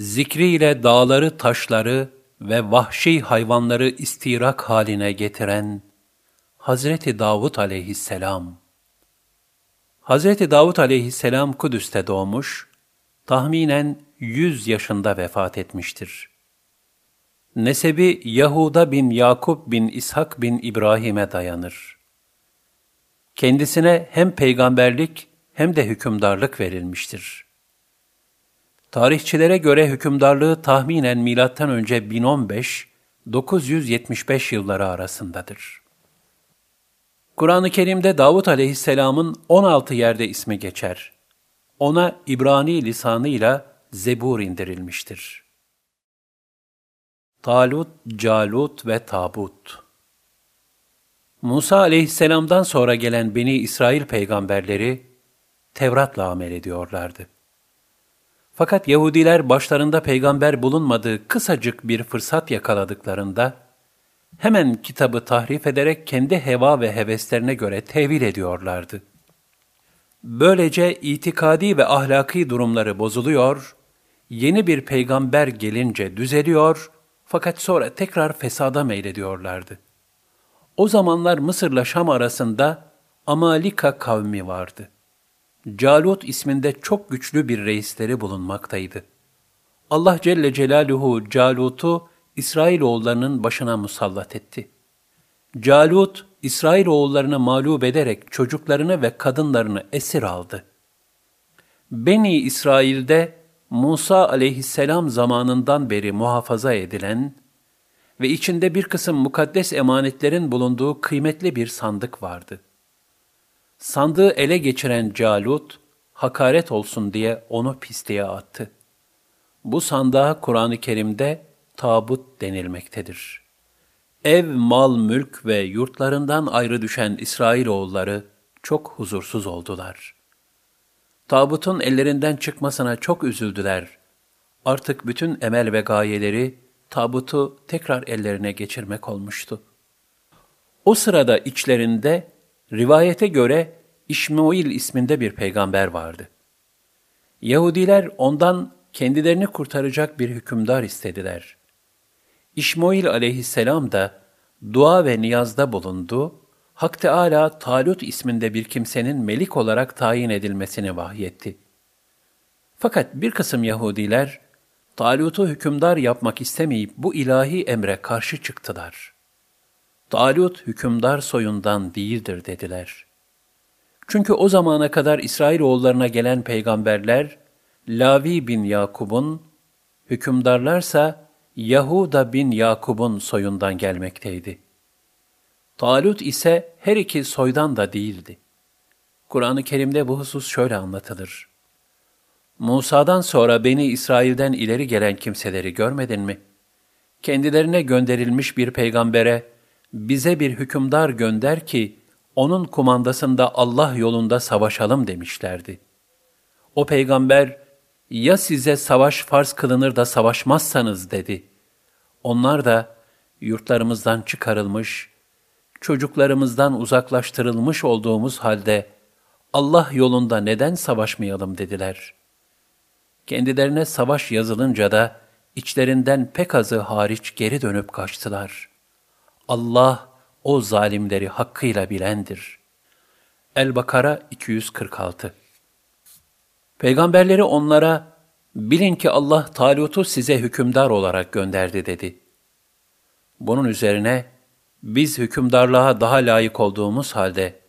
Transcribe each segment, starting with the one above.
zikriyle dağları, taşları ve vahşi hayvanları istirak haline getiren Hazreti Davud aleyhisselam. Hazreti Davud aleyhisselam Kudüs'te doğmuş, tahminen 100 yaşında vefat etmiştir. Nesebi Yahuda bin Yakup bin İshak bin İbrahim'e dayanır. Kendisine hem peygamberlik hem de hükümdarlık verilmiştir. Tarihçilere göre hükümdarlığı tahminen milattan önce 1015 975 yılları arasındadır. Kur'an-ı Kerim'de Davut aleyhisselamın 16 yerde ismi geçer. Ona İbrani lisanıyla Zebur indirilmiştir. Talut, Calut ve Tabut Musa aleyhisselamdan sonra gelen Beni İsrail peygamberleri Tevrat'la amel ediyorlardı. Fakat Yahudiler başlarında peygamber bulunmadığı kısacık bir fırsat yakaladıklarında, hemen kitabı tahrif ederek kendi heva ve heveslerine göre tevil ediyorlardı. Böylece itikadi ve ahlaki durumları bozuluyor, yeni bir peygamber gelince düzeliyor fakat sonra tekrar fesada meylediyorlardı. O zamanlar Mısır'la Şam arasında Amalika kavmi vardı. Calut isminde çok güçlü bir reisleri bulunmaktaydı. Allah Celle Celaluhu Calut'u İsrailoğullarının başına musallat etti. Calut, İsrailoğullarını mağlup ederek çocuklarını ve kadınlarını esir aldı. Beni İsrail'de Musa aleyhisselam zamanından beri muhafaza edilen ve içinde bir kısım mukaddes emanetlerin bulunduğu kıymetli bir sandık vardı. Sandığı ele geçiren Calut, hakaret olsun diye onu pisliğe attı. Bu sandığa Kur'an-ı Kerim'de tabut denilmektedir. Ev, mal, mülk ve yurtlarından ayrı düşen İsrailoğulları çok huzursuz oldular. Tabutun ellerinden çıkmasına çok üzüldüler. Artık bütün emel ve gayeleri tabutu tekrar ellerine geçirmek olmuştu. O sırada içlerinde rivayete göre İşmail isminde bir peygamber vardı. Yahudiler ondan kendilerini kurtaracak bir hükümdar istediler. İşmail aleyhisselam da dua ve niyazda bulundu, Hak Teâlâ Talut isminde bir kimsenin melik olarak tayin edilmesini vahyetti. Fakat bir kısım Yahudiler, Talut'u hükümdar yapmak istemeyip bu ilahi emre karşı çıktılar. Talut hükümdar soyundan değildir dediler. Çünkü o zamana kadar İsrailoğullarına gelen peygamberler, Lavi bin Yakub'un, hükümdarlarsa Yahuda bin Yakub'un soyundan gelmekteydi. Talut ise her iki soydan da değildi. Kur'an-ı Kerim'de bu husus şöyle anlatılır. Musa'dan sonra Beni İsrail'den ileri gelen kimseleri görmedin mi? Kendilerine gönderilmiş bir peygambere, bize bir hükümdar gönder ki, onun kumandasında Allah yolunda savaşalım demişlerdi. O peygamber, ya size savaş farz kılınır da savaşmazsanız dedi. Onlar da yurtlarımızdan çıkarılmış, çocuklarımızdan uzaklaştırılmış olduğumuz halde Allah yolunda neden savaşmayalım dediler. Kendilerine savaş yazılınca da içlerinden pek azı hariç geri dönüp kaçtılar. Allah o zalimleri hakkıyla bilendir. El-Bakara 246 Peygamberleri onlara, bilin ki Allah Talut'u size hükümdar olarak gönderdi dedi. Bunun üzerine, biz hükümdarlığa daha layık olduğumuz halde,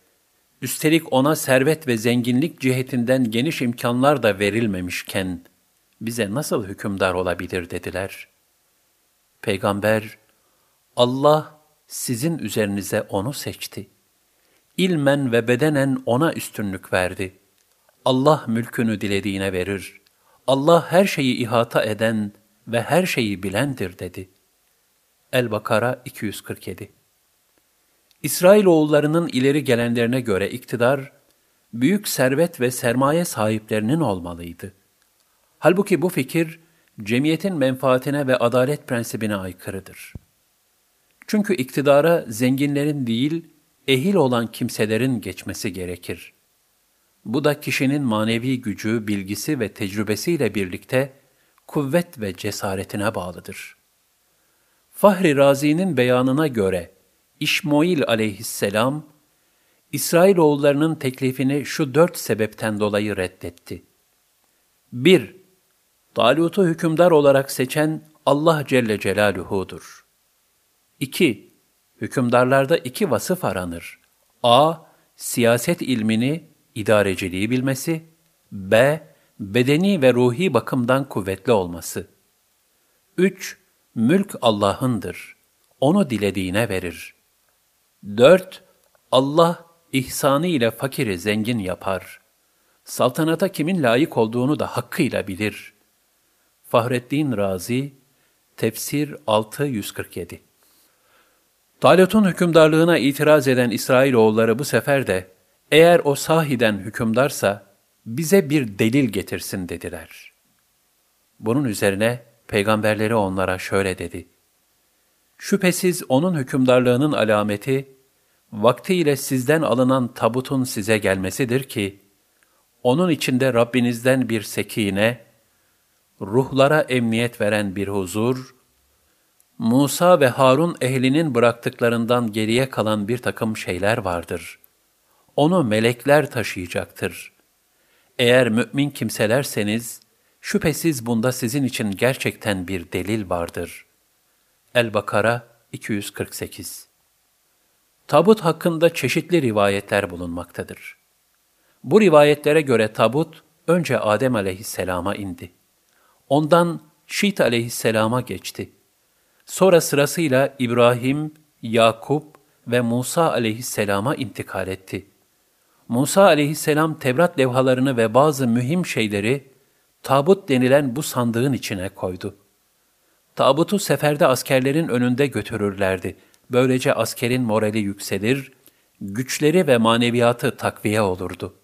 üstelik ona servet ve zenginlik cihetinden geniş imkanlar da verilmemişken, bize nasıl hükümdar olabilir dediler. Peygamber, Allah sizin üzerinize onu seçti. İlmen ve bedenen ona üstünlük verdi. Allah mülkünü dilediğine verir. Allah her şeyi ihata eden ve her şeyi bilendir dedi. El-Bakara 247 İsrailoğullarının ileri gelenlerine göre iktidar, büyük servet ve sermaye sahiplerinin olmalıydı. Halbuki bu fikir, cemiyetin menfaatine ve adalet prensibine aykırıdır. Çünkü iktidara zenginlerin değil, ehil olan kimselerin geçmesi gerekir. Bu da kişinin manevi gücü, bilgisi ve tecrübesiyle birlikte kuvvet ve cesaretine bağlıdır. Fahri Razi'nin beyanına göre İşmoil aleyhisselam, İsrailoğullarının teklifini şu dört sebepten dolayı reddetti. 1. Talut'u hükümdar olarak seçen Allah Celle Celaluhu'dur. 2. Hükümdarlarda iki vasıf aranır. A. Siyaset ilmini, idareciliği bilmesi. B. Bedeni ve ruhi bakımdan kuvvetli olması. 3. Mülk Allah'ındır. Onu dilediğine verir. 4. Allah ihsanı ile fakiri zengin yapar. Saltanata kimin layık olduğunu da hakkıyla bilir. Fahrettin Razi, Tefsir 647 Talut'un hükümdarlığına itiraz eden İsrailoğulları bu sefer de, eğer o sahiden hükümdarsa, bize bir delil getirsin dediler. Bunun üzerine peygamberleri onlara şöyle dedi. Şüphesiz onun hükümdarlığının alameti, vaktiyle sizden alınan tabutun size gelmesidir ki, onun içinde Rabbinizden bir sekine, ruhlara emniyet veren bir huzur, Musa ve Harun ehlinin bıraktıklarından geriye kalan bir takım şeyler vardır. Onu melekler taşıyacaktır. Eğer mümin kimselerseniz, şüphesiz bunda sizin için gerçekten bir delil vardır. El-Bakara 248 Tabut hakkında çeşitli rivayetler bulunmaktadır. Bu rivayetlere göre tabut önce Adem aleyhisselama indi. Ondan Şit aleyhisselama geçti. Sonra sırasıyla İbrahim, Yakup ve Musa aleyhisselama intikal etti. Musa aleyhisselam Tevrat levhalarını ve bazı mühim şeyleri tabut denilen bu sandığın içine koydu. Tabutu seferde askerlerin önünde götürürlerdi. Böylece askerin morali yükselir, güçleri ve maneviyatı takviye olurdu.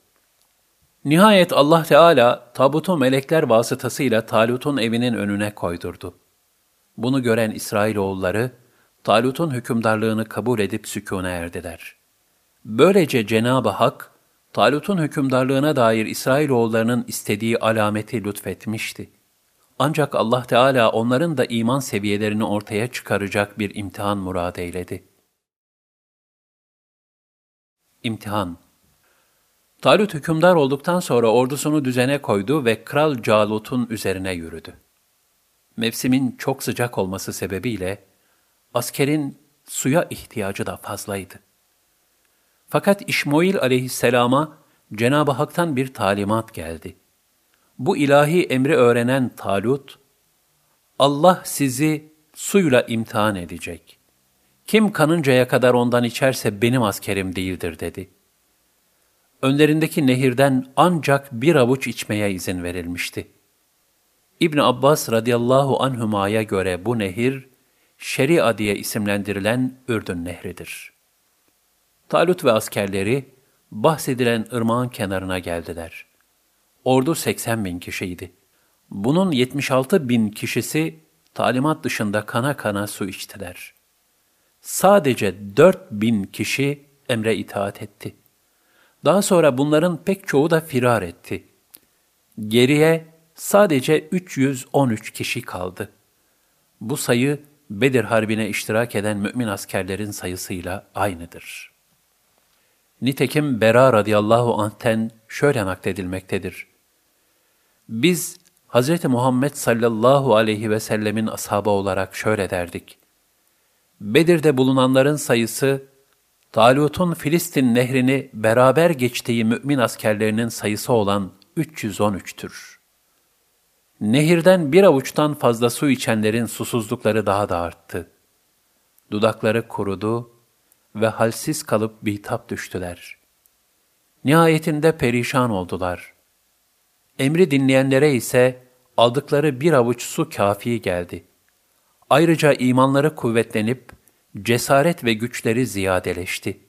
Nihayet Allah Teala tabutu melekler vasıtasıyla Talut'un evinin önüne koydurdu. Bunu gören İsrailoğulları, Talut'un hükümdarlığını kabul edip sükûne erdiler. Böylece Cenab-ı Hak, Talut'un hükümdarlığına dair İsrailoğullarının istediği alameti lütfetmişti. Ancak Allah Teala onların da iman seviyelerini ortaya çıkaracak bir imtihan murad eyledi. İmtihan Talut hükümdar olduktan sonra ordusunu düzene koydu ve Kral Calut'un üzerine yürüdü. Mevsimin çok sıcak olması sebebiyle askerin suya ihtiyacı da fazlaydı. Fakat İşmoil aleyhisselama Cenab-ı Hak'tan bir talimat geldi. Bu ilahi emri öğrenen Talut, Allah sizi suyla imtihan edecek. Kim kanıncaya kadar ondan içerse benim askerim değildir dedi. Önlerindeki nehirden ancak bir avuç içmeye izin verilmişti. İbn Abbas radıyallahu anhuma'ya göre bu nehir, Şeria diye isimlendirilen Ürdün Nehri'dir. Talut ve askerleri bahsedilen ırmağın kenarına geldiler. Ordu 80 bin kişiydi. Bunun 76 bin kişisi talimat dışında kana kana su içtiler. Sadece 4 bin kişi emre itaat etti. Daha sonra bunların pek çoğu da firar etti. Geriye sadece 313 kişi kaldı. Bu sayı Bedir Harbi'ne iştirak eden mümin askerlerin sayısıyla aynıdır. Nitekim Bera radıyallahu anh'ten şöyle nakledilmektedir. Biz Hz. Muhammed sallallahu aleyhi ve sellemin ashabı olarak şöyle derdik. Bedir'de bulunanların sayısı, Talut'un Filistin nehrini beraber geçtiği mümin askerlerinin sayısı olan 313'tür. Nehirden bir avuçtan fazla su içenlerin susuzlukları daha da arttı. Dudakları kurudu ve halsiz kalıp bitap düştüler. Nihayetinde perişan oldular. Emri dinleyenlere ise aldıkları bir avuç su kafi geldi. Ayrıca imanları kuvvetlenip, cesaret ve güçleri ziyadeleşti.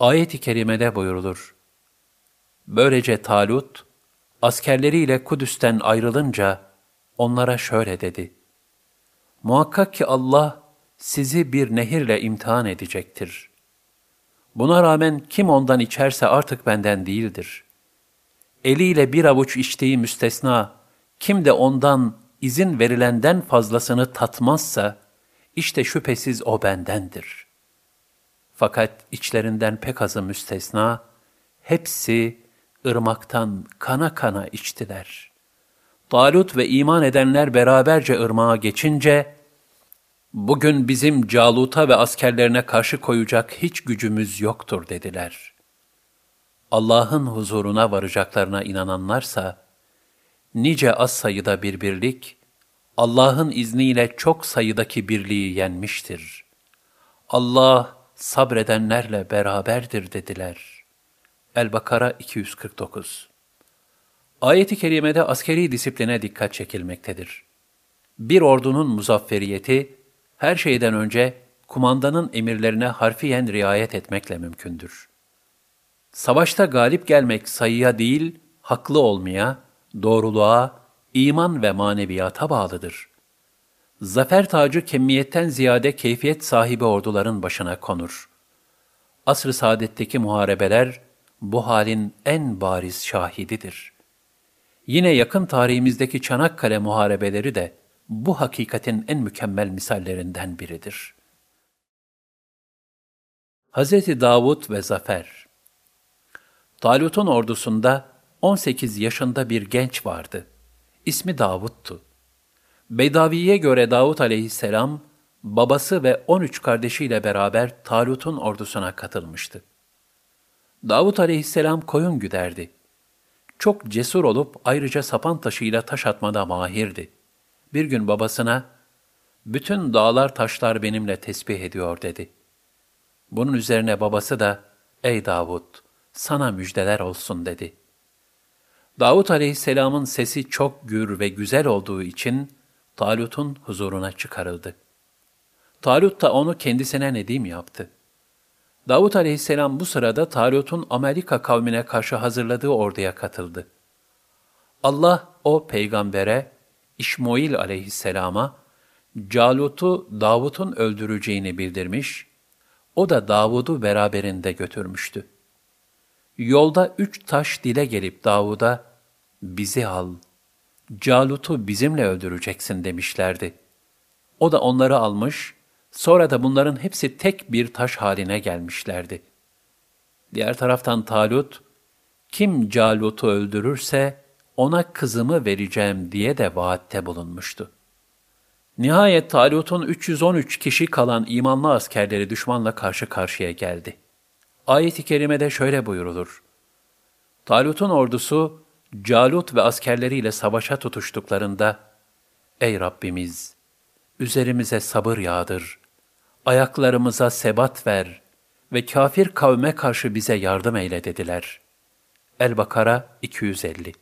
Ayet-i kerimede buyurulur. Böylece Talut, askerleriyle Kudüs'ten ayrılınca onlara şöyle dedi. Muhakkak ki Allah sizi bir nehirle imtihan edecektir. Buna rağmen kim ondan içerse artık benden değildir. Eliyle bir avuç içtiği müstesna, kim de ondan izin verilenden fazlasını tatmazsa, işte şüphesiz o bendendir. Fakat içlerinden pek azı müstesna, hepsi ırmaktan kana kana içtiler. Talut ve iman edenler beraberce ırmağa geçince, bugün bizim Calut'a ve askerlerine karşı koyacak hiç gücümüz yoktur dediler. Allah'ın huzuruna varacaklarına inananlarsa, nice az sayıda bir birlik, Allah'ın izniyle çok sayıdaki birliği yenmiştir. Allah sabredenlerle beraberdir dediler. El-Bakara 249 Ayet-i kerimede askeri disipline dikkat çekilmektedir. Bir ordunun muzafferiyeti, her şeyden önce kumandanın emirlerine harfiyen riayet etmekle mümkündür. Savaşta galip gelmek sayıya değil, haklı olmaya, doğruluğa, iman ve maneviyata bağlıdır. Zafer tacı kemiyetten ziyade keyfiyet sahibi orduların başına konur. Asr-ı saadetteki muharebeler bu halin en bariz şahididir. Yine yakın tarihimizdeki Çanakkale muharebeleri de bu hakikatin en mükemmel misallerinden biridir. Hz. Davud ve Zafer Talut'un ordusunda 18 yaşında bir genç vardı. İsmi Davud'tu. Beydavi'ye göre Davud aleyhisselam, babası ve 13 kardeşiyle beraber Talut'un ordusuna katılmıştı. Davud aleyhisselam koyun güderdi. Çok cesur olup ayrıca sapan taşıyla taş atmada mahirdi. Bir gün babasına, bütün dağlar taşlar benimle tesbih ediyor dedi. Bunun üzerine babası da, ey Davud, sana müjdeler olsun dedi. Davut aleyhisselamın sesi çok gür ve güzel olduğu için Talut'un huzuruna çıkarıldı. Talut da onu kendisine nedim yaptı. Davut aleyhisselam bu sırada Talut'un Amerika kavmine karşı hazırladığı orduya katıldı. Allah o peygambere, İşmoil aleyhisselama, Calut'u Davut'un öldüreceğini bildirmiş, o da Davud'u beraberinde götürmüştü. Yolda üç taş dile gelip Davud'a, bizi al, Calut'u bizimle öldüreceksin demişlerdi. O da onları almış, sonra da bunların hepsi tek bir taş haline gelmişlerdi. Diğer taraftan Talut, kim Calut'u öldürürse ona kızımı vereceğim diye de vaatte bulunmuştu. Nihayet Talut'un 313 kişi kalan imanlı askerleri düşmanla karşı karşıya geldi. Ayet-i kerimede şöyle buyurulur. Talut'un ordusu, Calut ve askerleriyle savaşa tutuştuklarında, Ey Rabbimiz! Üzerimize sabır yağdır, ayaklarımıza sebat ver ve kafir kavme karşı bize yardım eyle dediler. El-Bakara 250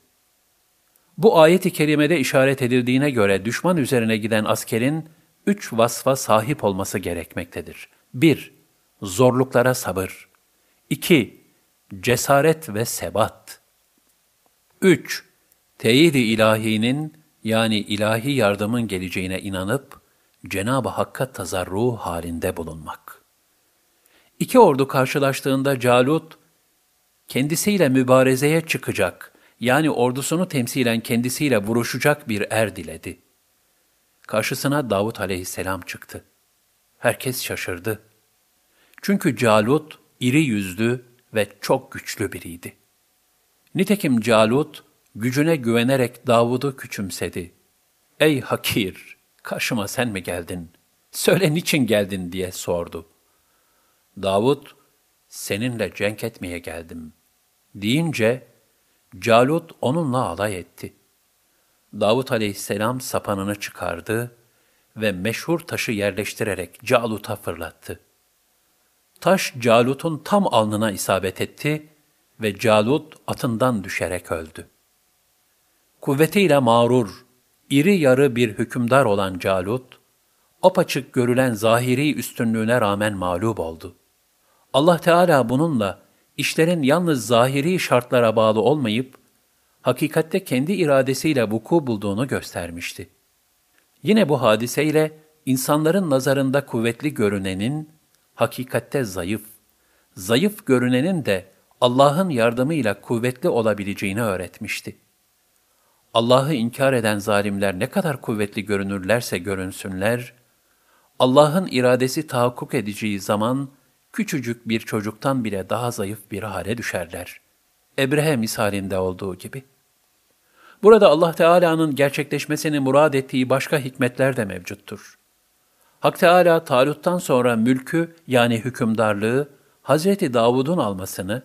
Bu ayet-i kerimede işaret edildiğine göre düşman üzerine giden askerin üç vasfa sahip olması gerekmektedir. 1- Zorluklara sabır. 2. Cesaret ve sebat. 3. Teyid-i ilahinin yani ilahi yardımın geleceğine inanıp Cenab-ı Hakk'a tazarru halinde bulunmak. İki ordu karşılaştığında Calut, kendisiyle mübarezeye çıkacak, yani ordusunu temsilen kendisiyle vuruşacak bir er diledi. Karşısına Davut aleyhisselam çıktı. Herkes şaşırdı. Çünkü Calut, iri yüzlü ve çok güçlü biriydi. Nitekim Calut, gücüne güvenerek Davud'u küçümsedi. Ey hakir, karşıma sen mi geldin? Söyle niçin geldin diye sordu. Davud, seninle cenk etmeye geldim. Deyince, Calut onunla alay etti. Davut aleyhisselam sapanını çıkardı ve meşhur taşı yerleştirerek Calut'a fırlattı.'' Taş Calut'un tam alnına isabet etti ve Calut atından düşerek öldü. Kuvvetiyle mağrur, iri yarı bir hükümdar olan Calut, apaçık görülen zahiri üstünlüğüne rağmen mağlup oldu. Allah Teala bununla işlerin yalnız zahiri şartlara bağlı olmayıp, hakikatte kendi iradesiyle vuku bulduğunu göstermişti. Yine bu hadiseyle insanların nazarında kuvvetli görünenin, hakikatte zayıf, zayıf görünenin de Allah'ın yardımıyla kuvvetli olabileceğini öğretmişti. Allah'ı inkar eden zalimler ne kadar kuvvetli görünürlerse görünsünler, Allah'ın iradesi tahakkuk edeceği zaman küçücük bir çocuktan bile daha zayıf bir hale düşerler. Ebrehe misalinde olduğu gibi. Burada Allah Teala'nın gerçekleşmesini murad ettiği başka hikmetler de mevcuttur. Hak Teala Talut'tan sonra mülkü yani hükümdarlığı Hazreti Davud'un almasını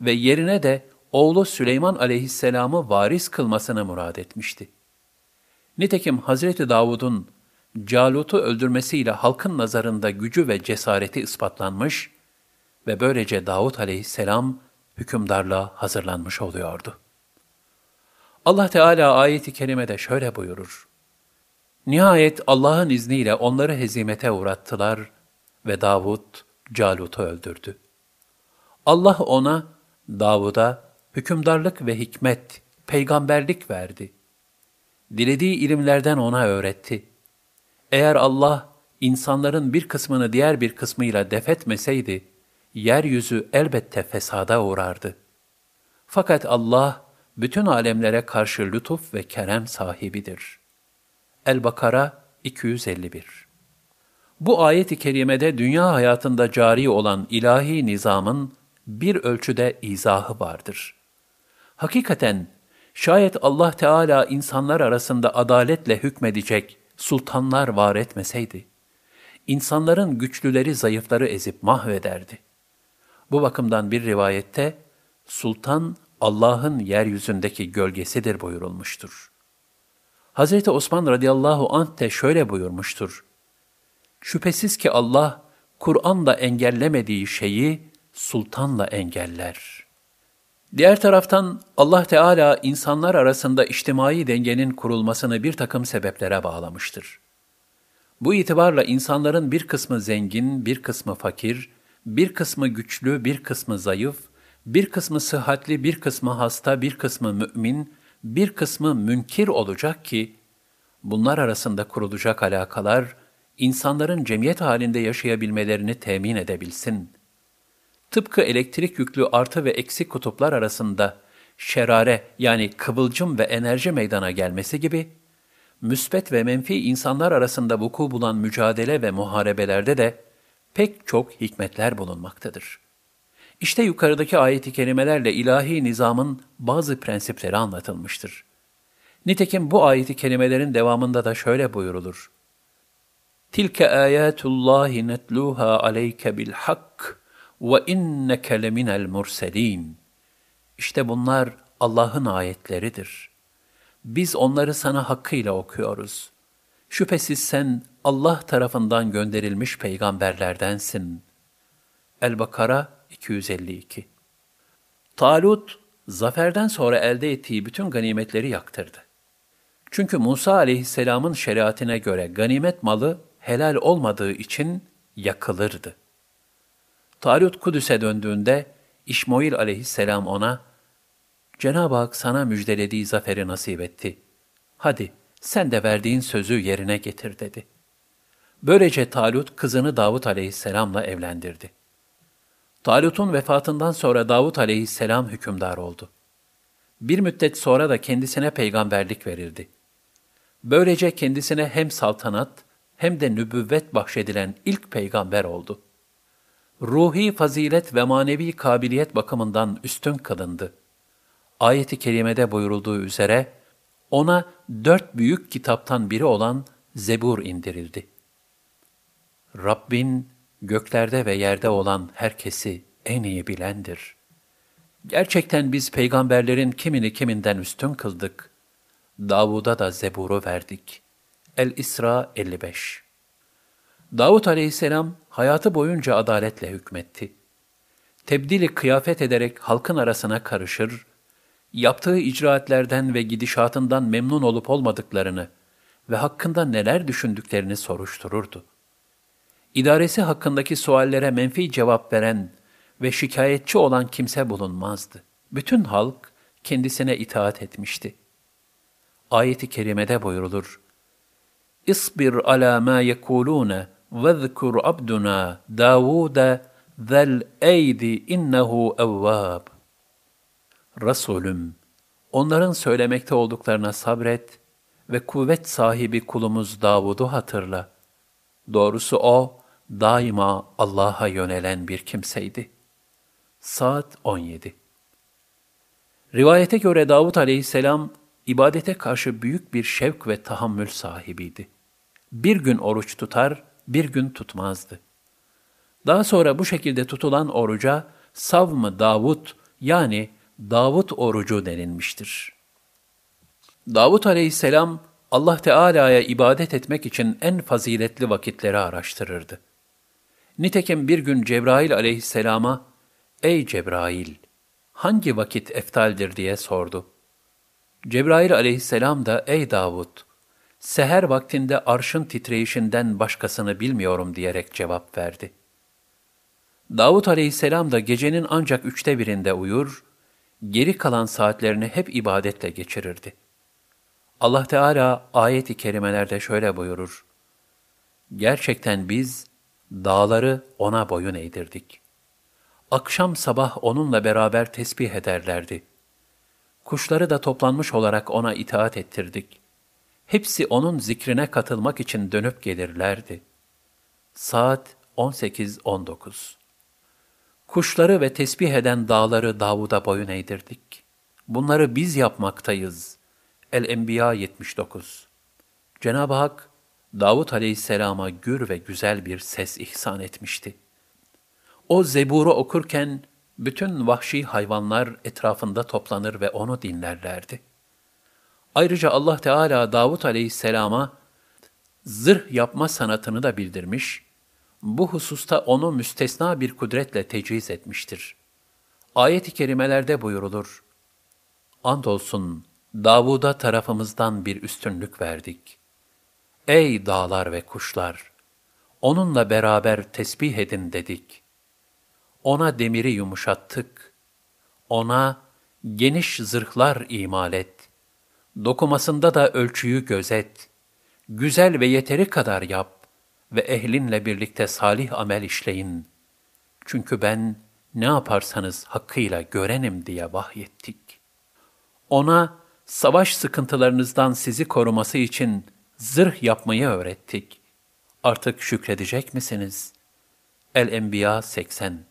ve yerine de oğlu Süleyman aleyhisselamı varis kılmasını murad etmişti. Nitekim Hazreti Davud'un Calut'u öldürmesiyle halkın nazarında gücü ve cesareti ispatlanmış ve böylece Davud aleyhisselam hükümdarlığa hazırlanmış oluyordu. Allah Teala ayeti kerimede şöyle buyurur. Nihayet Allah'ın izniyle onları hezimete uğrattılar ve Davud Calut'u öldürdü. Allah ona, Davud'a hükümdarlık ve hikmet, peygamberlik verdi. Dilediği ilimlerden ona öğretti. Eğer Allah insanların bir kısmını diğer bir kısmıyla defetmeseydi, yeryüzü elbette fesada uğrardı. Fakat Allah bütün alemlere karşı lütuf ve kerem sahibidir. El-Bakara 251 Bu ayet-i kerimede dünya hayatında cari olan ilahi nizamın bir ölçüde izahı vardır. Hakikaten şayet Allah Teala insanlar arasında adaletle hükmedecek sultanlar var etmeseydi, insanların güçlüleri zayıfları ezip mahvederdi. Bu bakımdan bir rivayette sultan Allah'ın yeryüzündeki gölgesidir buyurulmuştur. Hz. Osman radıyallahu anh de şöyle buyurmuştur. Şüphesiz ki Allah, Kur'an'la engellemediği şeyi sultanla engeller. Diğer taraftan Allah Teala insanlar arasında içtimai dengenin kurulmasını bir takım sebeplere bağlamıştır. Bu itibarla insanların bir kısmı zengin, bir kısmı fakir, bir kısmı güçlü, bir kısmı zayıf, bir kısmı sıhhatli, bir kısmı hasta, bir kısmı mümin, bir kısmı münkir olacak ki, bunlar arasında kurulacak alakalar, insanların cemiyet halinde yaşayabilmelerini temin edebilsin. Tıpkı elektrik yüklü artı ve eksi kutuplar arasında şerare yani kıvılcım ve enerji meydana gelmesi gibi, müsbet ve menfi insanlar arasında vuku bulan mücadele ve muharebelerde de pek çok hikmetler bulunmaktadır. İşte yukarıdaki ayeti kelimelerle ilahi nizamın bazı prensipleri anlatılmıştır. Nitekim bu ayeti kelimelerin devamında da şöyle buyurulur. Tilke ayatullahi netluha aleyke bil hak ve inneke leminel murselin. İşte bunlar Allah'ın ayetleridir. Biz onları sana hakkıyla okuyoruz. Şüphesiz sen Allah tarafından gönderilmiş peygamberlerdensin. El-Bakara 252 Talut, zaferden sonra elde ettiği bütün ganimetleri yaktırdı. Çünkü Musa aleyhisselamın şeriatine göre ganimet malı helal olmadığı için yakılırdı. Talut Kudüs'e döndüğünde İşmoil aleyhisselam ona, Cenab-ı Hak sana müjdelediği zaferi nasip etti. Hadi sen de verdiğin sözü yerine getir dedi. Böylece Talut kızını Davut aleyhisselamla evlendirdi. Talut'un vefatından sonra Davut aleyhisselam hükümdar oldu. Bir müddet sonra da kendisine peygamberlik verildi. Böylece kendisine hem saltanat hem de nübüvvet bahşedilen ilk peygamber oldu. Ruhi fazilet ve manevi kabiliyet bakımından üstün kılındı. Ayet-i kerimede buyurulduğu üzere, ona dört büyük kitaptan biri olan Zebur indirildi. Rabbin göklerde ve yerde olan herkesi en iyi bilendir. Gerçekten biz peygamberlerin kimini kiminden üstün kıldık. Davud'a da Zebur'u verdik. El-İsra 55 Davud aleyhisselam hayatı boyunca adaletle hükmetti. Tebdili kıyafet ederek halkın arasına karışır, yaptığı icraatlerden ve gidişatından memnun olup olmadıklarını ve hakkında neler düşündüklerini soruştururdu. İdaresi hakkındaki suallere menfi cevap veren ve şikayetçi olan kimse bulunmazdı. Bütün halk kendisine itaat etmişti. Ayet-i kerimede buyurulur. İsbir ala ma yekulune vezzkur abduna Davuda zel eydi innehu evvab. Resulüm, onların söylemekte olduklarına sabret ve kuvvet sahibi kulumuz Davud'u hatırla. Doğrusu o, daima Allah'a yönelen bir kimseydi. Saat 17 Rivayete göre Davud aleyhisselam, ibadete karşı büyük bir şevk ve tahammül sahibiydi. Bir gün oruç tutar, bir gün tutmazdı. Daha sonra bu şekilde tutulan oruca savm Davud yani Davud orucu denilmiştir. Davud aleyhisselam Allah Teala'ya ibadet etmek için en faziletli vakitleri araştırırdı. Nitekim bir gün Cebrail aleyhisselama, Ey Cebrail! Hangi vakit eftaldir diye sordu. Cebrail aleyhisselam da, Ey Davud! Seher vaktinde arşın titreyişinden başkasını bilmiyorum diyerek cevap verdi. Davud aleyhisselam da gecenin ancak üçte birinde uyur, geri kalan saatlerini hep ibadetle geçirirdi. Allah Teala ayet-i kerimelerde şöyle buyurur. Gerçekten biz dağları ona boyun eğdirdik. Akşam sabah onunla beraber tesbih ederlerdi. Kuşları da toplanmış olarak ona itaat ettirdik. Hepsi onun zikrine katılmak için dönüp gelirlerdi. Saat 18-19 Kuşları ve tesbih eden dağları Davud'a boyun eğdirdik. Bunları biz yapmaktayız. El-Enbiya 79 Cenab-ı Hak, Davud aleyhisselama gür ve güzel bir ses ihsan etmişti. O zeburu okurken, bütün vahşi hayvanlar etrafında toplanır ve onu dinlerlerdi. Ayrıca Allah Teala Davud aleyhisselama zırh yapma sanatını da bildirmiş, bu hususta onu müstesna bir kudretle teciz etmiştir. Ayet-i kerimelerde buyurulur, Andolsun Davud'a tarafımızdan bir üstünlük verdik. Ey dağlar ve kuşlar! Onunla beraber tesbih edin dedik. Ona demiri yumuşattık. Ona geniş zırhlar imal et. Dokumasında da ölçüyü gözet. Güzel ve yeteri kadar yap ve ehlinle birlikte salih amel işleyin. Çünkü ben ne yaparsanız hakkıyla görenim diye vahyettik. Ona savaş sıkıntılarınızdan sizi koruması için zırh yapmayı öğrettik. Artık şükredecek misiniz? El-Enbiya 80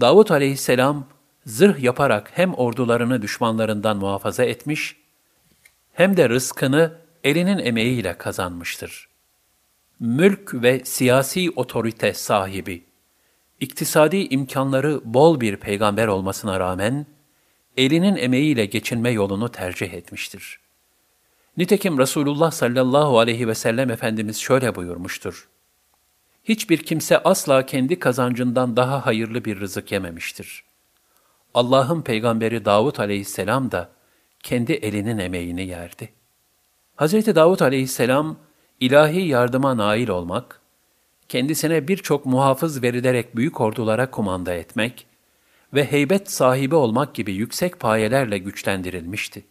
Davut aleyhisselam zırh yaparak hem ordularını düşmanlarından muhafaza etmiş, hem de rızkını elinin emeğiyle kazanmıştır. Mülk ve siyasi otorite sahibi, iktisadi imkanları bol bir peygamber olmasına rağmen, elinin emeğiyle geçinme yolunu tercih etmiştir. Nitekim Resulullah sallallahu aleyhi ve sellem Efendimiz şöyle buyurmuştur. Hiçbir kimse asla kendi kazancından daha hayırlı bir rızık yememiştir. Allah'ın peygamberi Davud aleyhisselam da kendi elinin emeğini yerdi. Hz. Davud aleyhisselam ilahi yardıma nail olmak, kendisine birçok muhafız verilerek büyük ordulara kumanda etmek ve heybet sahibi olmak gibi yüksek payelerle güçlendirilmişti.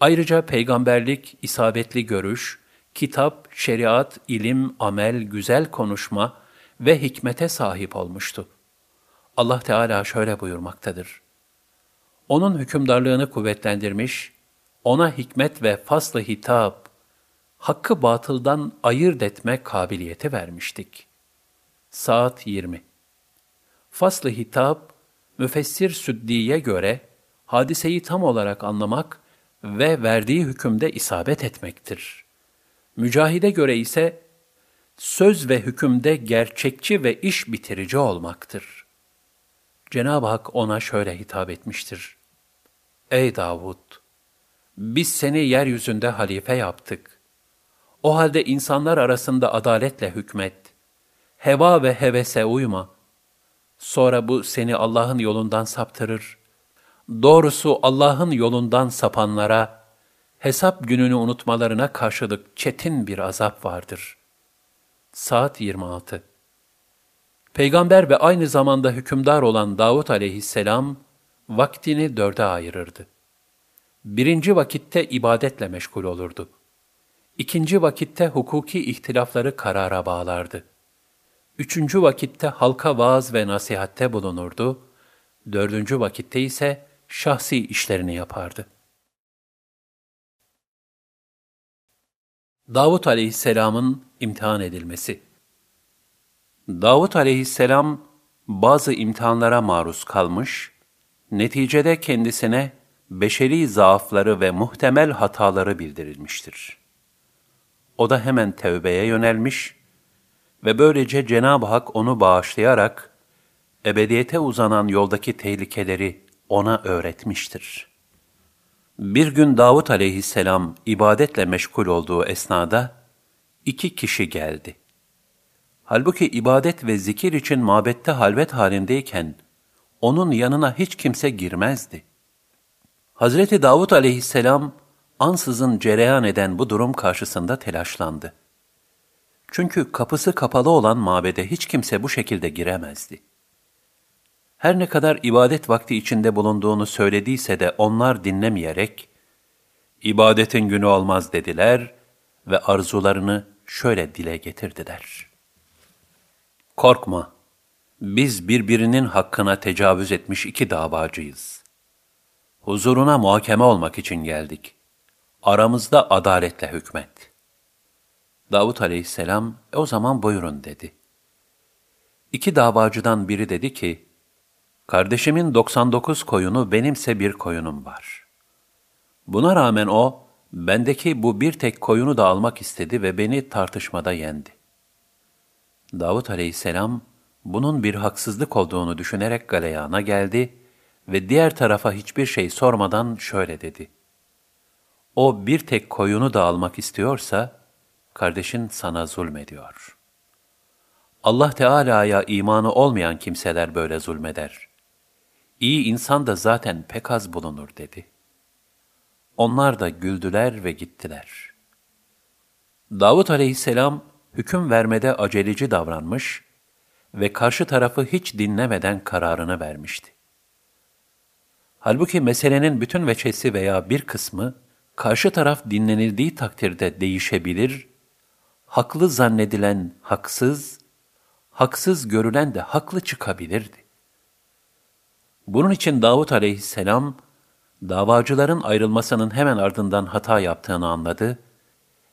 Ayrıca peygamberlik, isabetli görüş, kitap, şeriat, ilim, amel, güzel konuşma ve hikmete sahip olmuştu. Allah Teala şöyle buyurmaktadır. Onun hükümdarlığını kuvvetlendirmiş, ona hikmet ve faslı hitap, hakkı batıldan ayırt etme kabiliyeti vermiştik. Saat 20 Faslı hitap, müfessir Süddi'ye göre hadiseyi tam olarak anlamak ve verdiği hükümde isabet etmektir. Mücahide göre ise söz ve hükümde gerçekçi ve iş bitirici olmaktır. Cenab-ı Hak ona şöyle hitap etmiştir. Ey Davud! Biz seni yeryüzünde halife yaptık. O halde insanlar arasında adaletle hükmet. Heva ve hevese uyma. Sonra bu seni Allah'ın yolundan saptırır. Doğrusu Allah'ın yolundan sapanlara, hesap gününü unutmalarına karşılık çetin bir azap vardır. Saat 26 Peygamber ve aynı zamanda hükümdar olan Davut aleyhisselam, vaktini dörde ayırırdı. Birinci vakitte ibadetle meşgul olurdu. İkinci vakitte hukuki ihtilafları karara bağlardı. Üçüncü vakitte halka vaaz ve nasihatte bulunurdu. Dördüncü vakitte ise şahsi işlerini yapardı. Davut aleyhisselamın imtihan edilmesi Davut aleyhisselam bazı imtihanlara maruz kalmış, neticede kendisine beşeri zaafları ve muhtemel hataları bildirilmiştir. O da hemen tevbeye yönelmiş ve böylece Cenab-ı Hak onu bağışlayarak ebediyete uzanan yoldaki tehlikeleri ona öğretmiştir. Bir gün Davut aleyhisselam ibadetle meşgul olduğu esnada iki kişi geldi. Halbuki ibadet ve zikir için mabette halvet halindeyken onun yanına hiç kimse girmezdi. Hazreti Davut aleyhisselam ansızın cereyan eden bu durum karşısında telaşlandı. Çünkü kapısı kapalı olan mabede hiç kimse bu şekilde giremezdi. Her ne kadar ibadet vakti içinde bulunduğunu söylediyse de onlar dinlemeyerek, ibadetin günü olmaz dediler ve arzularını şöyle dile getirdiler. Korkma, biz birbirinin hakkına tecavüz etmiş iki davacıyız. Huzuruna muhakeme olmak için geldik. Aramızda adaletle hükmet. Davut aleyhisselam, e o zaman buyurun dedi. İki davacıdan biri dedi ki, Kardeşimin 99 koyunu benimse bir koyunum var. Buna rağmen o, bendeki bu bir tek koyunu da almak istedi ve beni tartışmada yendi. Davut aleyhisselam, bunun bir haksızlık olduğunu düşünerek galeyana geldi ve diğer tarafa hiçbir şey sormadan şöyle dedi. O bir tek koyunu da almak istiyorsa, kardeşin sana zulmediyor. Allah Teala'ya imanı olmayan kimseler böyle zulmeder. İyi insan da zaten pek az bulunur dedi. Onlar da güldüler ve gittiler. Davut aleyhisselam hüküm vermede aceleci davranmış ve karşı tarafı hiç dinlemeden kararını vermişti. Halbuki meselenin bütün veçesi veya bir kısmı karşı taraf dinlenildiği takdirde değişebilir, haklı zannedilen haksız, haksız görülen de haklı çıkabilirdi. Bunun için Davut aleyhisselam, davacıların ayrılmasının hemen ardından hata yaptığını anladı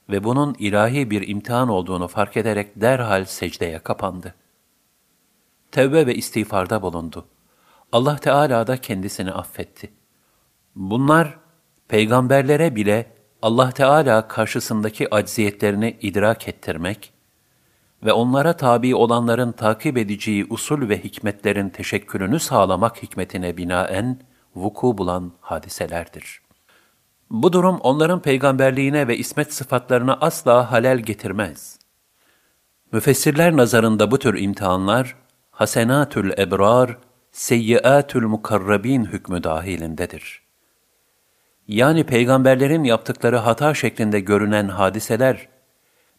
ve bunun ilahi bir imtihan olduğunu fark ederek derhal secdeye kapandı. Tevbe ve istiğfarda bulundu. Allah Teala da kendisini affetti. Bunlar, peygamberlere bile Allah Teala karşısındaki acziyetlerini idrak ettirmek, ve onlara tabi olanların takip edeceği usul ve hikmetlerin teşekkülünü sağlamak hikmetine binaen vuku bulan hadiselerdir. Bu durum onların peygamberliğine ve ismet sıfatlarına asla halel getirmez. Müfessirler nazarında bu tür imtihanlar, hasenatül ebrar, seyyiatül mukarrabin hükmü dahilindedir. Yani peygamberlerin yaptıkları hata şeklinde görünen hadiseler,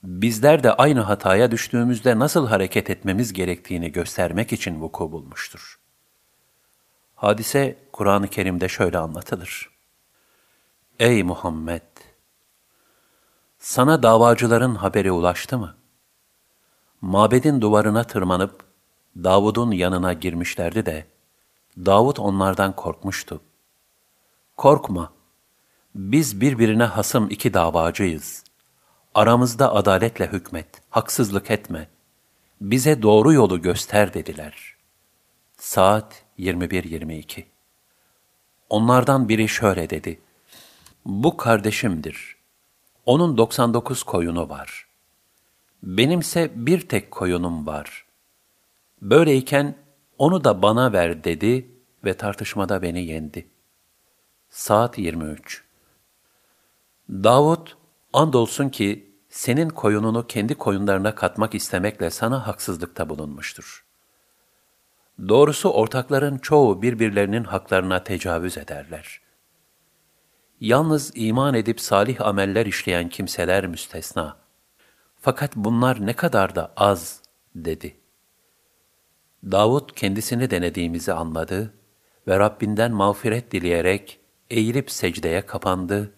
bizler de aynı hataya düştüğümüzde nasıl hareket etmemiz gerektiğini göstermek için vuku bulmuştur. Hadise Kur'an-ı Kerim'de şöyle anlatılır. Ey Muhammed! Sana davacıların haberi ulaştı mı? Mabedin duvarına tırmanıp Davud'un yanına girmişlerdi de Davud onlardan korkmuştu. Korkma, biz birbirine hasım iki davacıyız. Aramızda adaletle hükmet, haksızlık etme. Bize doğru yolu göster dediler. Saat 21.22 Onlardan biri şöyle dedi. Bu kardeşimdir. Onun 99 koyunu var. Benimse bir tek koyunum var. Böyleyken onu da bana ver dedi ve tartışmada beni yendi. Saat 23 Davud Andolsun ki senin koyununu kendi koyunlarına katmak istemekle sana haksızlıkta bulunmuştur. Doğrusu ortakların çoğu birbirlerinin haklarına tecavüz ederler. Yalnız iman edip salih ameller işleyen kimseler müstesna. Fakat bunlar ne kadar da az, dedi. Davud kendisini denediğimizi anladı ve Rabbinden mağfiret dileyerek eğilip secdeye kapandı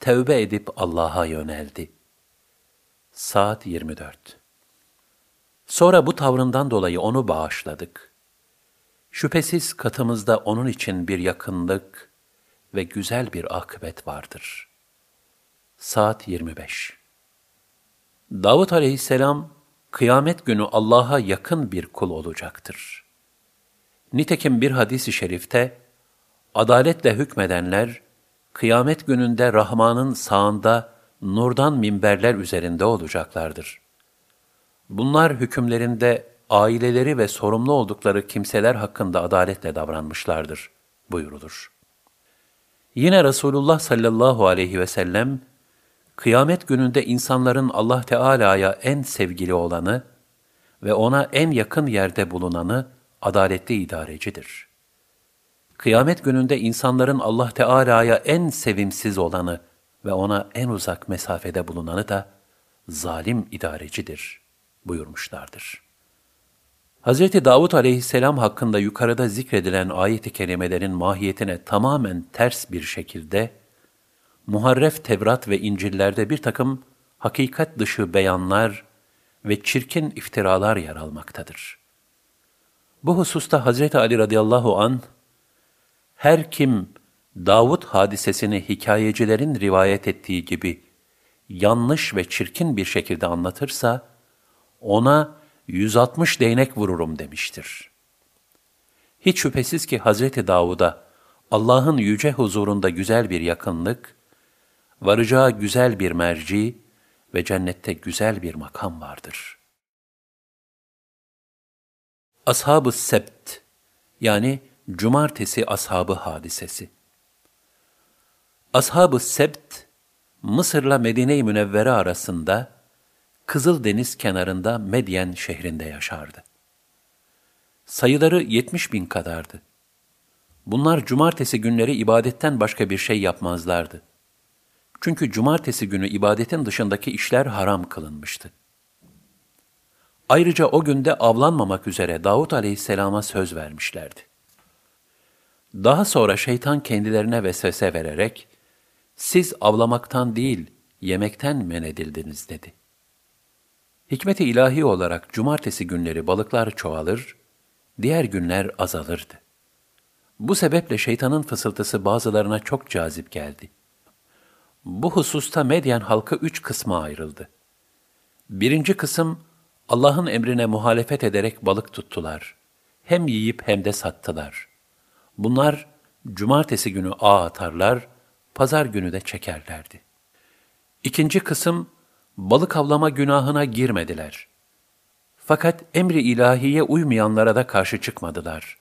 tevbe edip Allah'a yöneldi. Saat 24 Sonra bu tavrından dolayı onu bağışladık. Şüphesiz katımızda onun için bir yakınlık ve güzel bir akıbet vardır. Saat 25 Davut aleyhisselam, kıyamet günü Allah'a yakın bir kul olacaktır. Nitekim bir hadis-i şerifte, adaletle hükmedenler, kıyamet gününde Rahman'ın sağında nurdan minberler üzerinde olacaklardır. Bunlar hükümlerinde aileleri ve sorumlu oldukları kimseler hakkında adaletle davranmışlardır buyurulur. Yine Resulullah sallallahu aleyhi ve sellem, kıyamet gününde insanların Allah Teala'ya en sevgili olanı ve ona en yakın yerde bulunanı adaletli idarecidir. Kıyamet gününde insanların Allah Teala'ya en sevimsiz olanı ve ona en uzak mesafede bulunanı da zalim idarecidir buyurmuşlardır. Hz. Davud aleyhisselam hakkında yukarıda zikredilen ayet-i kerimelerin mahiyetine tamamen ters bir şekilde, muharref Tevrat ve İncil'lerde bir takım hakikat dışı beyanlar ve çirkin iftiralar yer almaktadır. Bu hususta Hz. Ali radıyallahu an her kim Davud hadisesini hikayecilerin rivayet ettiği gibi yanlış ve çirkin bir şekilde anlatırsa, ona 160 değnek vururum demiştir. Hiç şüphesiz ki Hazreti Davud'a Allah'ın yüce huzurunda güzel bir yakınlık, varacağı güzel bir merci ve cennette güzel bir makam vardır. Ashab-ı Sebt yani Cumartesi Ashabı hadisesi Ashab-ı Sebt, Mısır'la Medine-i Münevvere arasında Kızıl Deniz kenarında Medyen şehrinde yaşardı. Sayıları yetmiş bin kadardı. Bunlar cumartesi günleri ibadetten başka bir şey yapmazlardı. Çünkü cumartesi günü ibadetin dışındaki işler haram kılınmıştı. Ayrıca o günde avlanmamak üzere Davut aleyhisselama söz vermişlerdi. Daha sonra şeytan kendilerine vesvese vererek, siz avlamaktan değil, yemekten men edildiniz dedi. Hikmeti ilahi olarak cumartesi günleri balıklar çoğalır, diğer günler azalırdı. Bu sebeple şeytanın fısıltısı bazılarına çok cazip geldi. Bu hususta Medyen halkı üç kısma ayrıldı. Birinci kısım, Allah'ın emrine muhalefet ederek balık tuttular. Hem yiyip hem de sattılar. Bunlar, cumartesi günü ağ atarlar, pazar günü de çekerlerdi. İkinci kısım, balık avlama günahına girmediler. Fakat emri ilahiye uymayanlara da karşı çıkmadılar.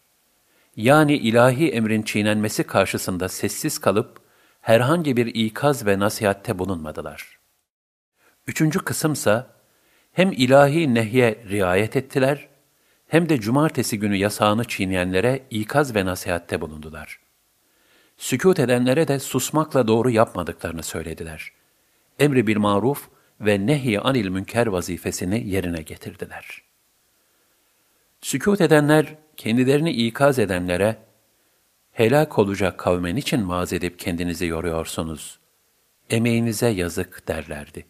Yani ilahi emrin çiğnenmesi karşısında sessiz kalıp herhangi bir ikaz ve nasihatte bulunmadılar. Üçüncü kısımsa hem ilahi nehye riayet ettiler, hem de cumartesi günü yasağını çiğneyenlere ikaz ve nasihatte bulundular. Sükut edenlere de susmakla doğru yapmadıklarını söylediler. Emri bir maruf ve nehy anil münker vazifesini yerine getirdiler. Sükut edenler, kendilerini ikaz edenlere, helak olacak kavmen için vaaz edip kendinizi yoruyorsunuz. Emeğinize yazık derlerdi.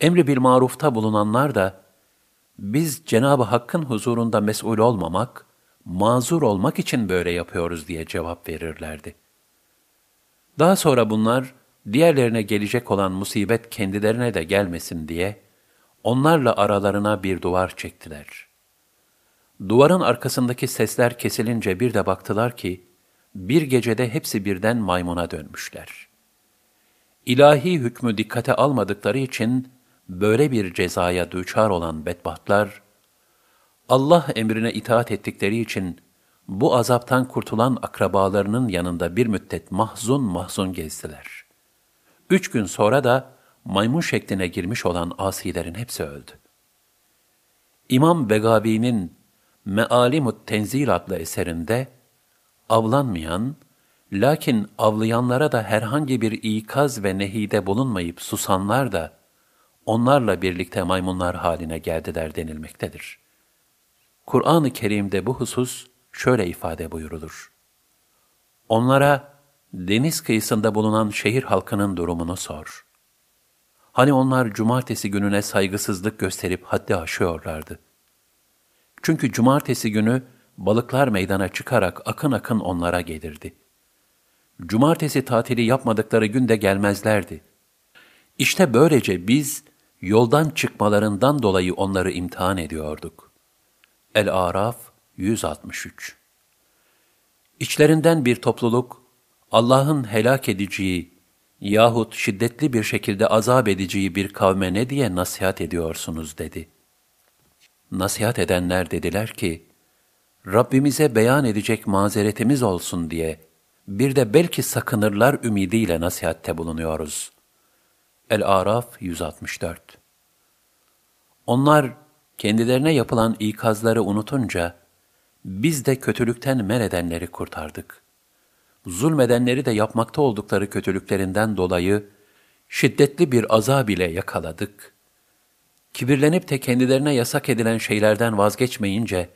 Emri bir marufta bulunanlar da, biz Cenab-ı Hakk'ın huzurunda mesul olmamak, mazur olmak için böyle yapıyoruz diye cevap verirlerdi. Daha sonra bunlar, diğerlerine gelecek olan musibet kendilerine de gelmesin diye, onlarla aralarına bir duvar çektiler. Duvarın arkasındaki sesler kesilince bir de baktılar ki, bir gecede hepsi birden maymuna dönmüşler. İlahi hükmü dikkate almadıkları için, böyle bir cezaya düçar olan bedbahtlar, Allah emrine itaat ettikleri için bu azaptan kurtulan akrabalarının yanında bir müddet mahzun mahzun gezdiler. Üç gün sonra da maymun şekline girmiş olan asilerin hepsi öldü. İmam Begavi'nin Mealimut Tenzil adlı eserinde avlanmayan, lakin avlayanlara da herhangi bir ikaz ve nehide bulunmayıp susanlar da onlarla birlikte maymunlar haline geldiler denilmektedir. Kur'an-ı Kerim'de bu husus şöyle ifade buyurulur. Onlara deniz kıyısında bulunan şehir halkının durumunu sor. Hani onlar cumartesi gününe saygısızlık gösterip haddi aşıyorlardı. Çünkü cumartesi günü balıklar meydana çıkarak akın akın onlara gelirdi. Cumartesi tatili yapmadıkları günde gelmezlerdi. İşte böylece biz yoldan çıkmalarından dolayı onları imtihan ediyorduk. El-Araf 163 İçlerinden bir topluluk, Allah'ın helak edeceği yahut şiddetli bir şekilde azap edeceği bir kavme ne diye nasihat ediyorsunuz dedi. Nasihat edenler dediler ki, Rabbimize beyan edecek mazeretimiz olsun diye, bir de belki sakınırlar ümidiyle nasihatte bulunuyoruz. El-Araf 164 Onlar kendilerine yapılan ikazları unutunca, biz de kötülükten men edenleri kurtardık. Zulmedenleri de yapmakta oldukları kötülüklerinden dolayı şiddetli bir azab ile yakaladık. Kibirlenip de kendilerine yasak edilen şeylerden vazgeçmeyince,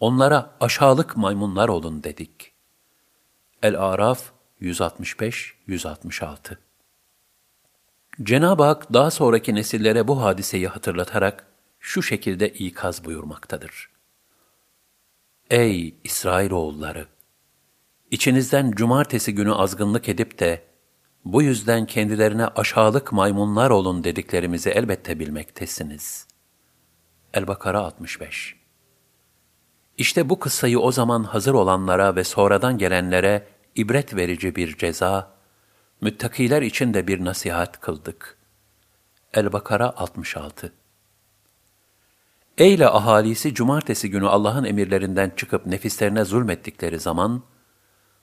onlara aşağılık maymunlar olun dedik. El-Araf 165-166 Cenab-ı Hak daha sonraki nesillere bu hadiseyi hatırlatarak şu şekilde ikaz buyurmaktadır. Ey İsrailoğulları! İçinizden cumartesi günü azgınlık edip de, bu yüzden kendilerine aşağılık maymunlar olun dediklerimizi elbette bilmektesiniz. El-Bakara 65 İşte bu kıssayı o zaman hazır olanlara ve sonradan gelenlere ibret verici bir ceza, müttakiler için de bir nasihat kıldık. El-Bakara 66 Eyle ahalisi cumartesi günü Allah'ın emirlerinden çıkıp nefislerine zulmettikleri zaman,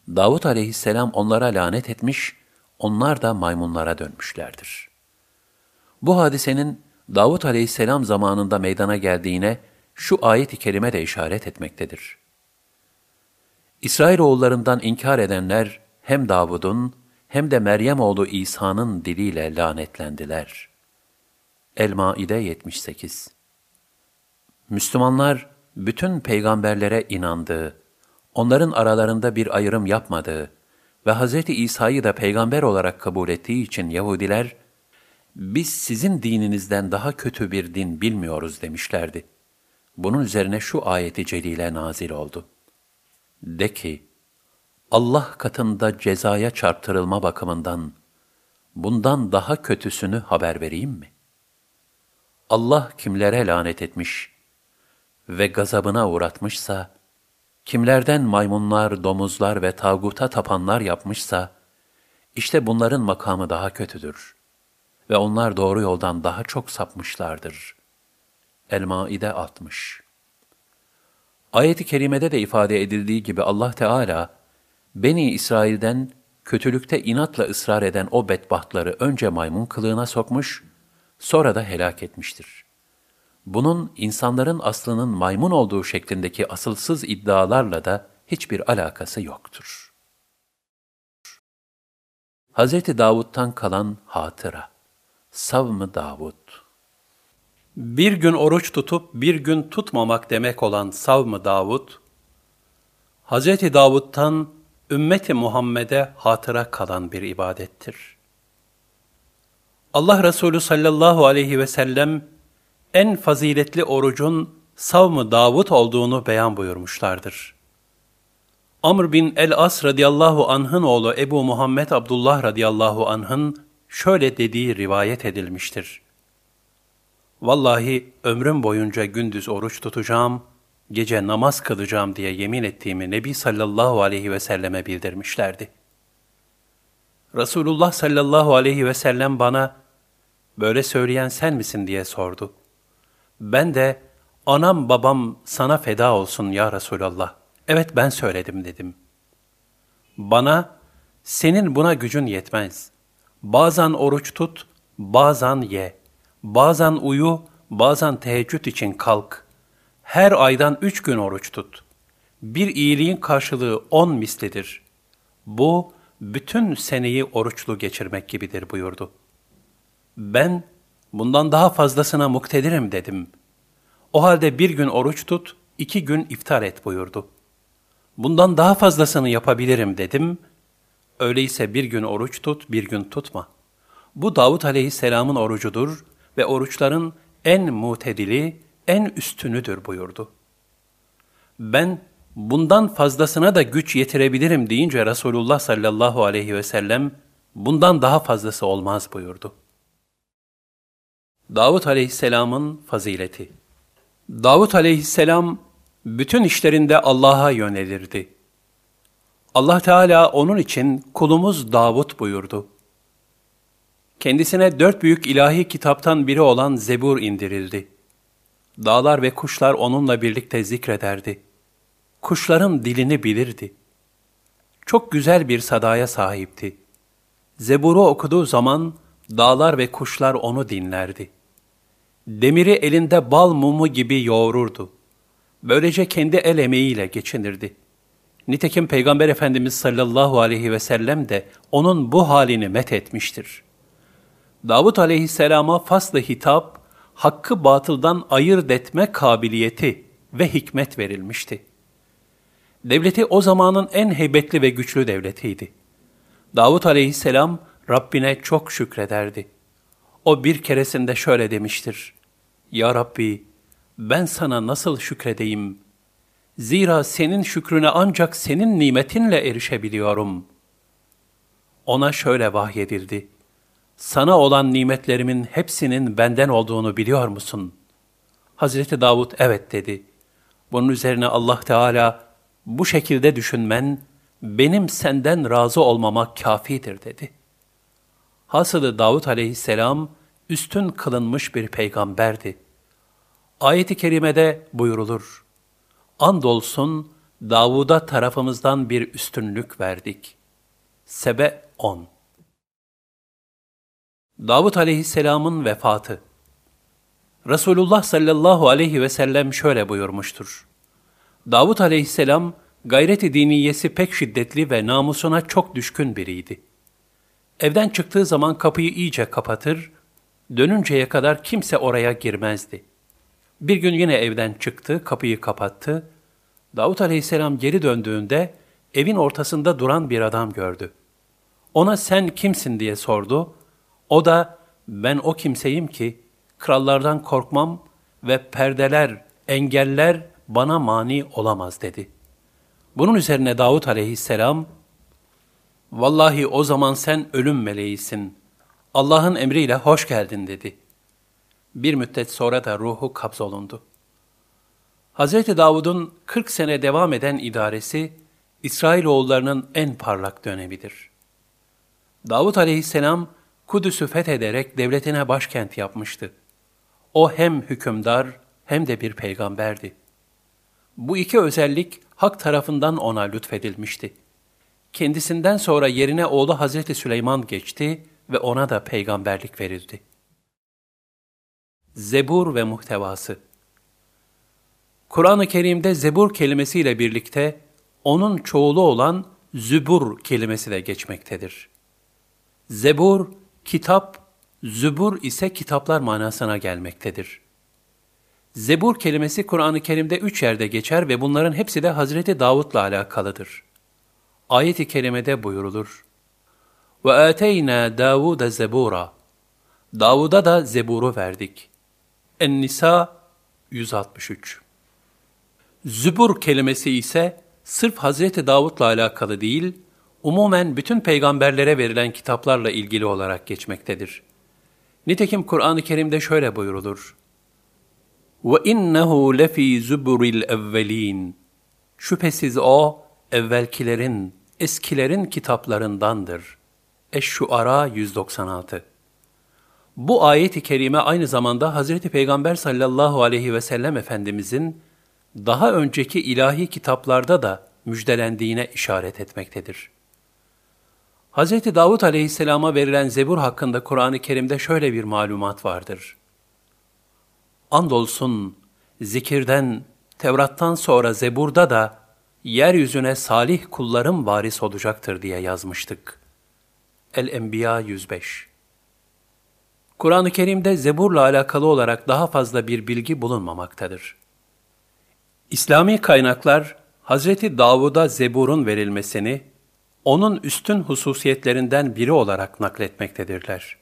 Davut aleyhisselam onlara lanet etmiş, onlar da maymunlara dönmüşlerdir. Bu hadisenin Davut aleyhisselam zamanında meydana geldiğine şu ayet-i kerime de işaret etmektedir. İsrailoğullarından inkar edenler hem Davud'un hem de Meryem oğlu İsa'nın diliyle lanetlendiler. El-Maide 78 Müslümanlar bütün peygamberlere inandığı, onların aralarında bir ayrım yapmadığı ve Hz. İsa'yı da peygamber olarak kabul ettiği için Yahudiler, biz sizin dininizden daha kötü bir din bilmiyoruz demişlerdi. Bunun üzerine şu ayeti celile nazil oldu. De ki, Allah katında cezaya çarptırılma bakımından bundan daha kötüsünü haber vereyim mi? Allah kimlere lanet etmiş ve gazabına uğratmışsa, kimlerden maymunlar, domuzlar ve tağuta tapanlar yapmışsa, işte bunların makamı daha kötüdür ve onlar doğru yoldan daha çok sapmışlardır. El-Maide 60 Ayet-i kerimede de ifade edildiği gibi Allah Teala, Beni İsrail'den kötülükte inatla ısrar eden o bedbahtları önce maymun kılığına sokmuş, sonra da helak etmiştir. Bunun insanların aslının maymun olduğu şeklindeki asılsız iddialarla da hiçbir alakası yoktur. Hz. Davud'dan kalan hatıra Savm-ı Davud Bir gün oruç tutup bir gün tutmamak demek olan Savm-ı Davud, Hz. Davud'dan ümmeti Muhammed'e hatıra kalan bir ibadettir. Allah Resulü sallallahu aleyhi ve sellem en faziletli orucun savmı Davud olduğunu beyan buyurmuşlardır. Amr bin el-As radıyallahu anh'ın oğlu Ebu Muhammed Abdullah radıyallahu anh'ın şöyle dediği rivayet edilmiştir. Vallahi ömrüm boyunca gündüz oruç tutacağım, gece namaz kılacağım diye yemin ettiğimi Nebi sallallahu aleyhi ve selleme bildirmişlerdi. Resulullah sallallahu aleyhi ve sellem bana, böyle söyleyen sen misin diye sordu. Ben de anam babam sana feda olsun ya Resulallah. Evet ben söyledim dedim. Bana senin buna gücün yetmez. Bazen oruç tut, bazen ye. Bazen uyu, bazen teheccüd için kalk. Her aydan üç gün oruç tut. Bir iyiliğin karşılığı on mislidir. Bu, bütün seneyi oruçlu geçirmek gibidir buyurdu. Ben, bundan daha fazlasına muktedirim dedim. O halde bir gün oruç tut, iki gün iftar et buyurdu. Bundan daha fazlasını yapabilirim dedim. Öyleyse bir gün oruç tut, bir gün tutma. Bu Davut aleyhisselamın orucudur ve oruçların en mutedili, en üstünüdür buyurdu. Ben bundan fazlasına da güç yetirebilirim deyince Resulullah sallallahu aleyhi ve sellem bundan daha fazlası olmaz buyurdu. Davut aleyhisselamın fazileti Davut aleyhisselam bütün işlerinde Allah'a yönelirdi. Allah Teala onun için kulumuz Davut buyurdu. Kendisine dört büyük ilahi kitaptan biri olan Zebur indirildi. Dağlar ve kuşlar onunla birlikte zikrederdi. Kuşların dilini bilirdi. Çok güzel bir sadaya sahipti. Zebur'u okuduğu zaman dağlar ve kuşlar onu dinlerdi. Demiri elinde bal mumu gibi yoğururdu. Böylece kendi el emeğiyle geçinirdi. Nitekim Peygamber Efendimiz sallallahu aleyhi ve sellem de onun bu halini met etmiştir. Davut aleyhisselama faslı hitap, hakkı batıldan ayırt etme kabiliyeti ve hikmet verilmişti. Devleti o zamanın en heybetli ve güçlü devletiydi. Davut aleyhisselam Rabbine çok şükrederdi. O bir keresinde şöyle demiştir. Ya Rabbi, ben sana nasıl şükredeyim? Zira senin şükrüne ancak senin nimetinle erişebiliyorum. Ona şöyle vahyedildi. Sana olan nimetlerimin hepsinin benden olduğunu biliyor musun? Hazreti Davud evet dedi. Bunun üzerine Allah Teala bu şekilde düşünmen benim senden razı olmama kafidir dedi. Hasılı Davud aleyhisselam üstün kılınmış bir peygamberdi. Ayet-i kerimede buyurulur. Andolsun Davud'a tarafımızdan bir üstünlük verdik. Sebe 10 Davud aleyhisselamın vefatı Resulullah sallallahu aleyhi ve sellem şöyle buyurmuştur. Davud aleyhisselam gayreti diniyesi pek şiddetli ve namusuna çok düşkün biriydi. Evden çıktığı zaman kapıyı iyice kapatır, dönünceye kadar kimse oraya girmezdi. Bir gün yine evden çıktı, kapıyı kapattı. Davut aleyhisselam geri döndüğünde evin ortasında duran bir adam gördü. Ona sen kimsin diye sordu. O da ben o kimseyim ki krallardan korkmam ve perdeler, engeller bana mani olamaz dedi. Bunun üzerine Davut aleyhisselam, Vallahi o zaman sen ölüm meleğisin. Allah'ın emriyle hoş geldin dedi. Bir müddet sonra da ruhu kabzolundu. Hz. Davud'un 40 sene devam eden idaresi, İsrailoğullarının en parlak dönemidir. Davud aleyhisselam, Kudüs'ü fethederek devletine başkent yapmıştı. O hem hükümdar hem de bir peygamberdi. Bu iki özellik hak tarafından ona lütfedilmişti. Kendisinden sonra yerine oğlu Hazreti Süleyman geçti ve ona da peygamberlik verildi. Zebur ve muhtevası Kur'an-ı Kerim'de zebur kelimesiyle birlikte onun çoğulu olan zübur kelimesi de geçmektedir. Zebur, kitap, zübur ise kitaplar manasına gelmektedir. Zebur kelimesi Kur'an-ı Kerim'de üç yerde geçer ve bunların hepsi de Hazreti Davud'la alakalıdır. Ayet-i kerimede buyurulur. Ve ateyna Davuda zebura. Davud'a da zeburu verdik. En-Nisa 163 Zübur kelimesi ise sırf Hazreti Davud'la alakalı değil, umumen bütün peygamberlere verilen kitaplarla ilgili olarak geçmektedir. Nitekim Kur'an-ı Kerim'de şöyle buyurulur. وَاِنَّهُ لَف۪ي زُبُرِ الْاَوَّل۪ينَ Şüphesiz o, evvelkilerin, eskilerin kitaplarındandır. Eş-Şuara 196 Bu ayet-i kerime aynı zamanda Hazreti Peygamber sallallahu aleyhi ve sellem Efendimizin daha önceki ilahi kitaplarda da müjdelendiğine işaret etmektedir. Hz. Davud aleyhisselama verilen zebur hakkında Kur'an-ı Kerim'de şöyle bir malumat vardır. Andolsun zikirden, Tevrat'tan sonra zeburda da yeryüzüne salih kullarım varis olacaktır diye yazmıştık. El-Enbiya 105 Kur'an-ı Kerim'de zeburla alakalı olarak daha fazla bir bilgi bulunmamaktadır. İslami kaynaklar, Hazreti Davud'a zeburun verilmesini, onun üstün hususiyetlerinden biri olarak nakletmektedirler.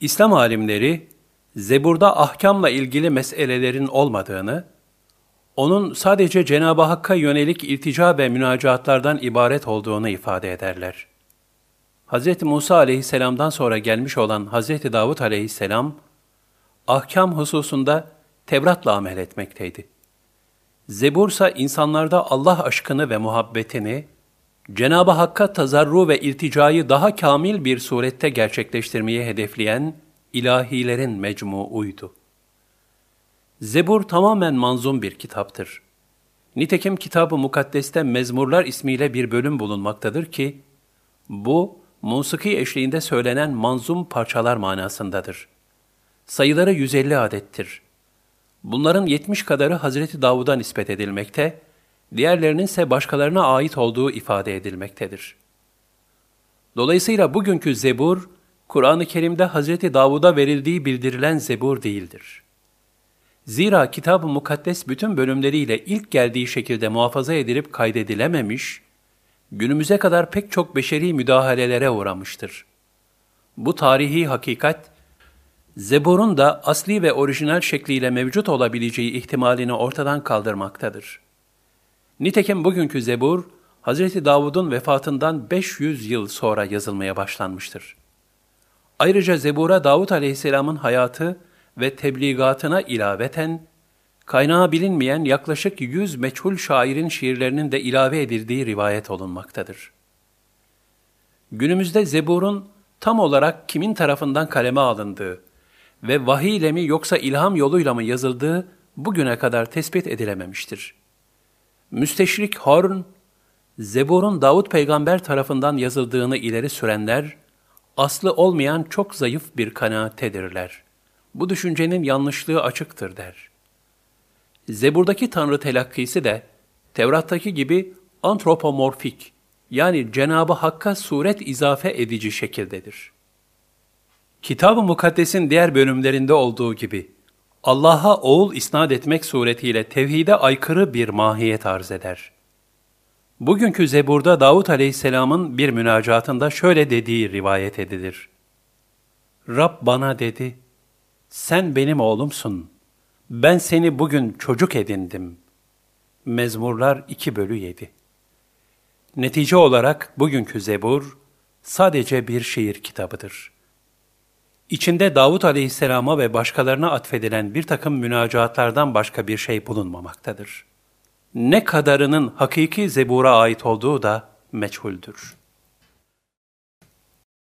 İslam alimleri, zeburda ahkamla ilgili meselelerin olmadığını, onun sadece Cenab-ı Hakk'a yönelik iltica ve münacatlardan ibaret olduğunu ifade ederler. Hz. Musa aleyhisselamdan sonra gelmiş olan Hz. Davud aleyhisselam, ahkam hususunda Tevrat'la amel etmekteydi. Zebur ise insanlarda Allah aşkını ve muhabbetini, Cenab-ı Hakk'a tazarru ve ilticayı daha kamil bir surette gerçekleştirmeyi hedefleyen ilahilerin mecmuuydu. Zebur tamamen manzum bir kitaptır. Nitekim Kitab-ı Mukaddes'te Mezmurlar ismiyle bir bölüm bulunmaktadır ki, bu, musiki eşliğinde söylenen manzum parçalar manasındadır. Sayıları 150 adettir. Bunların 70 kadarı Hazreti Davud'a nispet edilmekte, diğerlerinin ise başkalarına ait olduğu ifade edilmektedir. Dolayısıyla bugünkü zebur, Kur'an-ı Kerim'de Hazreti Davud'a verildiği bildirilen zebur değildir. Zira Kitab-ı Mukaddes bütün bölümleriyle ilk geldiği şekilde muhafaza edilip kaydedilememiş, günümüze kadar pek çok beşeri müdahalelere uğramıştır. Bu tarihi hakikat, Zebur'un da asli ve orijinal şekliyle mevcut olabileceği ihtimalini ortadan kaldırmaktadır. Nitekim bugünkü Zebur, Hz. Davud'un vefatından 500 yıl sonra yazılmaya başlanmıştır. Ayrıca Zebur'a Davud aleyhisselamın hayatı ve tebligatına ilaveten, kaynağı bilinmeyen yaklaşık 100 meçhul şairin şiirlerinin de ilave edildiği rivayet olunmaktadır. Günümüzde Zebur'un tam olarak kimin tarafından kaleme alındığı ve vahiy ile mi yoksa ilham yoluyla mı yazıldığı bugüne kadar tespit edilememiştir. Müsteşrik Horn, Zebur'un Davud peygamber tarafından yazıldığını ileri sürenler, aslı olmayan çok zayıf bir kanaattedirler. Bu düşüncenin yanlışlığı açıktır der. Zebur'daki Tanrı telakkisi de Tevrat'taki gibi antropomorfik yani Cenabı Hakk'a suret izafe edici şekildedir. Kitab-ı Mukaddes'in diğer bölümlerinde olduğu gibi Allah'a oğul isnat etmek suretiyle tevhide aykırı bir mahiyet arz eder. Bugünkü Zebur'da Davut Aleyhisselam'ın bir münacatında şöyle dediği rivayet edilir. Rab bana dedi, sen benim oğlumsun, ben seni bugün çocuk edindim. Mezmurlar 2 bölü 7 Netice olarak bugünkü Zebur sadece bir şiir kitabıdır.'' İçinde Davut aleyhisselama ve başkalarına atfedilen bir takım münacatlardan başka bir şey bulunmamaktadır. Ne kadarının hakiki zebura ait olduğu da meçhuldür.''